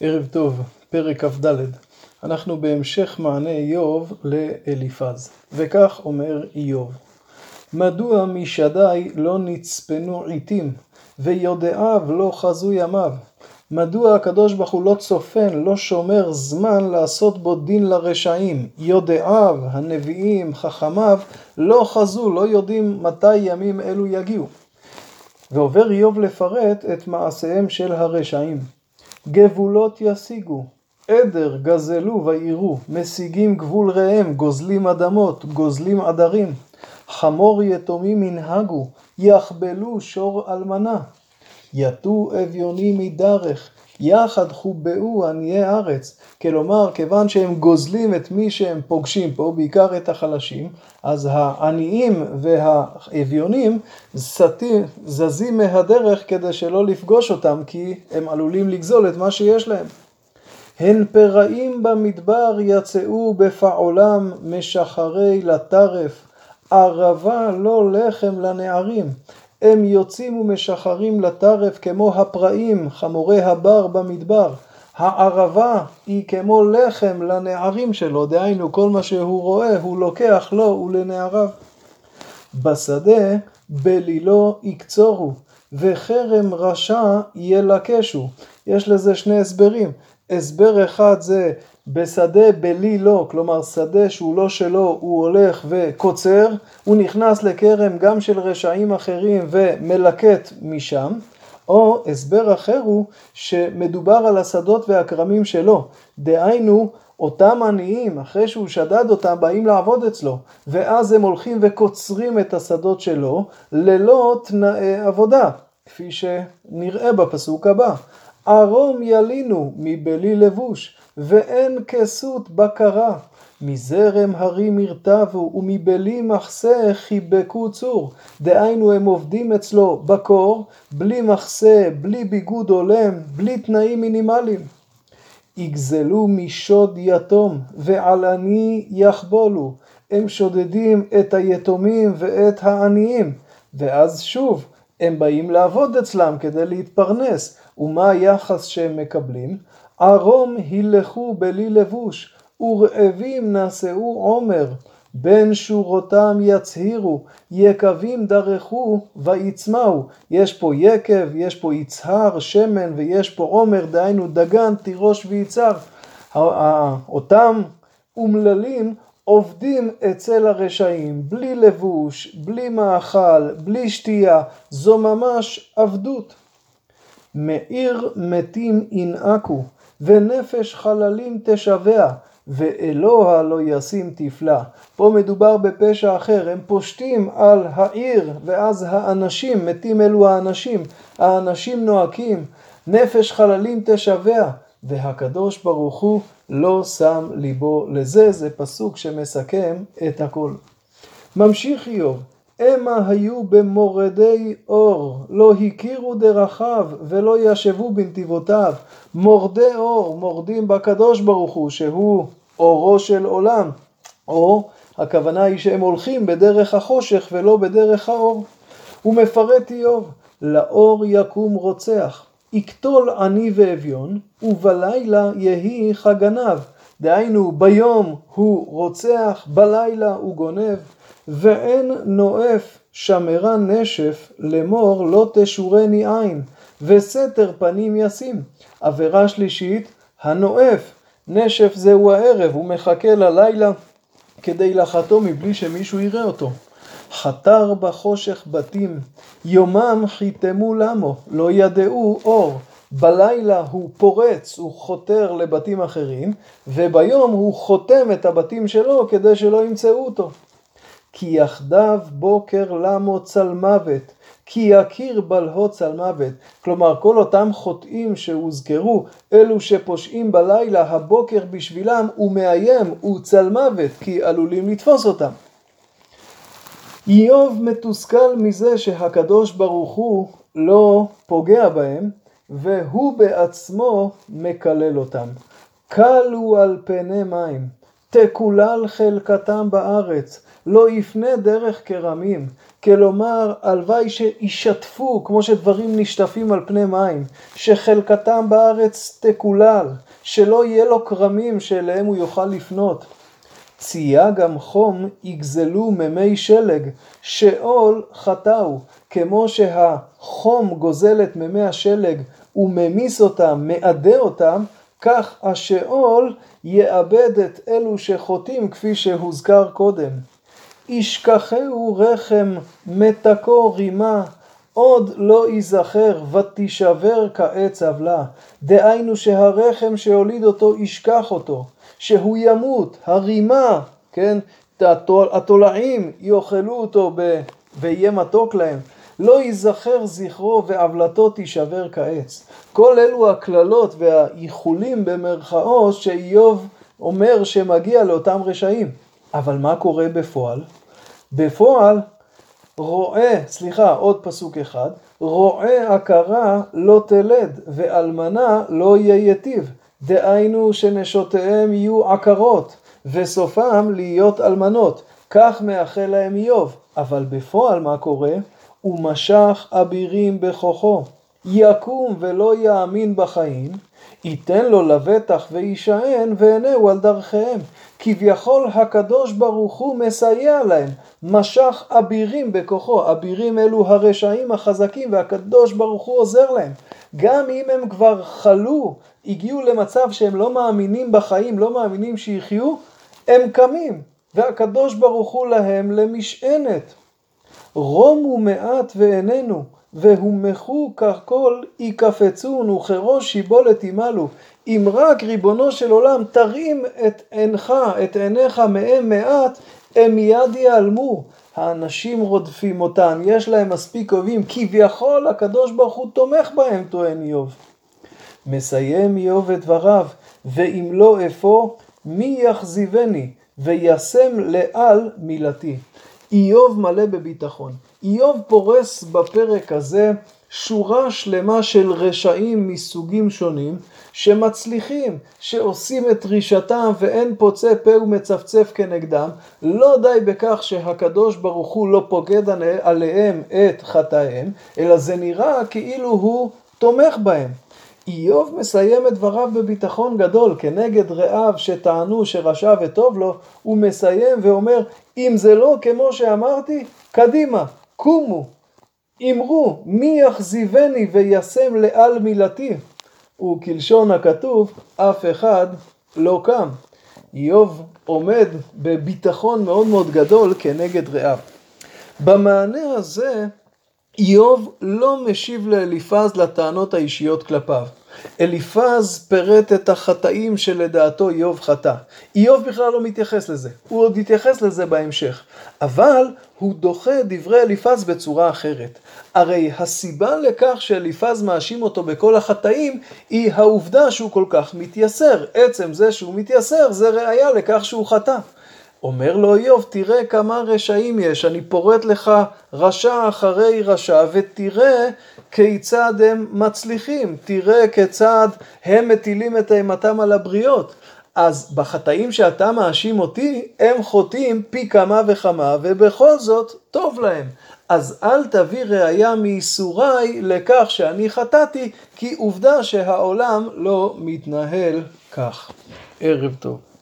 ערב טוב, פרק כ"ד. אנחנו בהמשך מענה איוב לאליפז, וכך אומר איוב: מדוע משדי לא נצפנו עיתים, ויודעיו לא חזו ימיו? מדוע הקדוש ברוך הוא לא צופן, לא שומר זמן לעשות בו דין לרשעים? יודעיו, הנביאים, חכמיו, לא חזו, לא יודעים מתי ימים אלו יגיעו. ועובר איוב לפרט את מעשיהם של הרשעים. גבולות ישיגו, עדר גזלו ויראו, משיגים גבול ראם, גוזלים אדמות, גוזלים עדרים, חמור יתומים ינהגו, יחבלו שור אלמנה, יטו אביונים מדרך, יחד חובאו עניי ארץ. כלומר, כיוון שהם גוזלים את מי שהם פוגשים פה, בעיקר את החלשים, אז העניים והאביונים זזים מהדרך כדי שלא לפגוש אותם, כי הם עלולים לגזול את מה שיש להם. הן פראים במדבר יצאו בפעולם משחרי לטרף, ערבה לא לחם לנערים. הם יוצאים ומשחרים לטרף כמו הפראים, חמורי הבר במדבר. הערבה היא כמו לחם לנערים שלו, דהיינו כל מה שהוא רואה הוא לוקח לו ולנעריו. בשדה בלילו יקצורו, וחרם רשע ילקשו. יש לזה שני הסברים. הסבר אחד זה בשדה בלי לא, כלומר שדה שהוא לא שלו, הוא הולך וקוצר, הוא נכנס לכרם גם של רשעים אחרים ומלקט משם, או הסבר אחר הוא שמדובר על השדות והכרמים שלו, דהיינו אותם עניים אחרי שהוא שדד אותם באים לעבוד אצלו ואז הם הולכים וקוצרים את השדות שלו ללא תנאי עבודה כפי שנראה בפסוק הבא ערום ילינו מבלי לבוש ואין כסות בקרה. מזרם הרים ירטבו ומבלי מחסה חיבקו צור. דהיינו הם עובדים אצלו בקור בלי מחסה, בלי ביגוד הולם, בלי תנאים מינימליים. יגזלו משוד יתום ועל עני יחבולו. הם שודדים את היתומים ואת העניים. ואז שוב הם באים לעבוד אצלם כדי להתפרנס ומה היחס שהם מקבלים? ערום הילכו בלי לבוש ורעבים נשאו עומר בין שורותם יצהירו, יקבים דרכו ויצמאו. יש פה יקב, יש פה יצהר, שמן ויש פה עומר, דהיינו דגן, תירוש ויצהר. אותם אומללים עובדים אצל הרשעים, בלי לבוש, בלי מאכל, בלי שתייה, זו ממש עבדות. מעיר מתים ינעקו, ונפש חללים תשבע, ואלוה לא ישים תפלה. פה מדובר בפשע אחר, הם פושטים על העיר, ואז האנשים, מתים אלו האנשים, האנשים נועקים, נפש חללים תשבע, והקדוש ברוך הוא לא שם ליבו לזה, זה פסוק שמסכם את הכל. ממשיך איוב, המה היו במורדי אור, לא הכירו דרכיו ולא ישבו בנתיבותיו. מורדי אור, מורדים בקדוש ברוך הוא, שהוא אורו של עולם. או הכוונה היא שהם הולכים בדרך החושך ולא בדרך האור. הוא מפרט איוב, לאור יקום רוצח, יקטול עני ואביון, ובלילה יהי חגניו. דהיינו, ביום הוא רוצח, בלילה הוא גונב. ואין נואף שמרה נשף לאמור לא תשורני עין, וסתר פנים ישים. עבירה שלישית, הנואף. נשף זהו הערב, הוא מחכה ללילה כדי לחתום מבלי שמישהו יראה אותו. חתר בחושך בתים, יומם חיתמו למו, לא ידעו אור. בלילה הוא פורץ, הוא חותר לבתים אחרים, וביום הוא חותם את הבתים שלו כדי שלא ימצאו אותו. כי יחדיו בוקר למו צלמוות, כי יכיר בלהות צלמוות. כלומר, כל אותם חוטאים שהוזכרו, אלו שפושעים בלילה, הבוקר בשבילם הוא מאיים, הוא צלמוות, כי עלולים לתפוס אותם. איוב מתוסכל מזה שהקדוש ברוך הוא לא פוגע בהם, והוא בעצמו מקלל אותם. קלו על פני מים. תקולל חלקתם בארץ, לא יפנה דרך כרמים, כלומר, הלוואי שישתפו, כמו שדברים נשטפים על פני מים, שחלקתם בארץ תקולל, שלא יהיה לו כרמים שאליהם הוא יוכל לפנות. צייה גם חום יגזלו ממי שלג, שאול חטאו, כמו שהחום גוזל את מימי השלג וממיס אותם, מאדה אותם, כך השאול יאבד את אלו שחוטאים כפי שהוזכר קודם. ישכחהו רחם מתקו רימה, עוד לא ייזכר ותישבר כעץ עוולה. דהיינו שהרחם שהוליד אותו ישכח אותו, שהוא ימות, הרימה, כן, התולעים יאכלו אותו ב... ויהיה מתוק להם. לא ייזכר זכרו ועוולתו תישבר כעץ. כל אלו הקללות והאיחולים במרכאות שאיוב אומר שמגיע לאותם רשעים. אבל מה קורה בפועל? בפועל רועה, סליחה, עוד פסוק אחד, רועה עקרה לא תלד ואלמנה לא יהיה יתיב. דהיינו שנשותיהם יהיו עקרות וסופם להיות אלמנות. כך מאחל להם איוב. אבל בפועל מה קורה? הוא משך אבירים בכוחו. יקום ולא יאמין בחיים, ייתן לו לבטח ויישען ועינהו על דרכיהם. כביכול הקדוש ברוך הוא מסייע להם, משך אבירים בכוחו, אבירים אלו הרשעים החזקים והקדוש ברוך הוא עוזר להם. גם אם הם כבר חלו, הגיעו למצב שהם לא מאמינים בחיים, לא מאמינים שיחיו, הם קמים, והקדוש ברוך הוא להם למשענת. רומו מעט ואיננו, והומחו ככל יקפצון וכראש שיבולת ימלו. אם רק ריבונו של עולם תרים את עינך, את עיניך מהם מעט, הם מיד ייעלמו. האנשים רודפים אותם, יש להם מספיק אוהבים, כביכול הקדוש ברוך הוא תומך בהם, טוען איוב. מסיים איוב את דבריו, ואם לא אפוא, מי יחזיבני, וישם לעל מילתי. איוב מלא בביטחון. איוב פורס בפרק הזה שורה שלמה של רשעים מסוגים שונים שמצליחים, שעושים את דרישתם ואין פוצה פה ומצפצף כנגדם. לא די בכך שהקדוש ברוך הוא לא פוקד עליהם את חטאיהם, אלא זה נראה כאילו הוא תומך בהם. איוב מסיים את דבריו בביטחון גדול כנגד רעיו שטענו שרשע וטוב לו, הוא מסיים ואומר, אם זה לא כמו שאמרתי, קדימה, קומו, אמרו, מי יחזיבני וישם לעל מילתי? וכלשון הכתוב, אף אחד לא קם. איוב עומד בביטחון מאוד מאוד גדול כנגד רעיו. במענה הזה, איוב לא משיב לאליפז לטענות האישיות כלפיו. אליפז פירט את החטאים שלדעתו איוב חטא. איוב בכלל לא מתייחס לזה, הוא עוד יתייחס לזה בהמשך. אבל הוא דוחה דברי אליפז בצורה אחרת. הרי הסיבה לכך שאליפז מאשים אותו בכל החטאים היא העובדה שהוא כל כך מתייסר. עצם זה שהוא מתייסר זה ראיה לכך שהוא חטא. אומר לו איוב, תראה כמה רשעים יש, אני פורט לך רשע אחרי רשע, ותראה כיצד הם מצליחים, תראה כיצד הם מטילים את אימתם על הבריות. אז בחטאים שאתה מאשים אותי, הם חוטאים פי כמה וכמה, ובכל זאת, טוב להם. אז אל תביא ראייה מייסוריי לכך שאני חטאתי, כי עובדה שהעולם לא מתנהל כך. ערב טוב.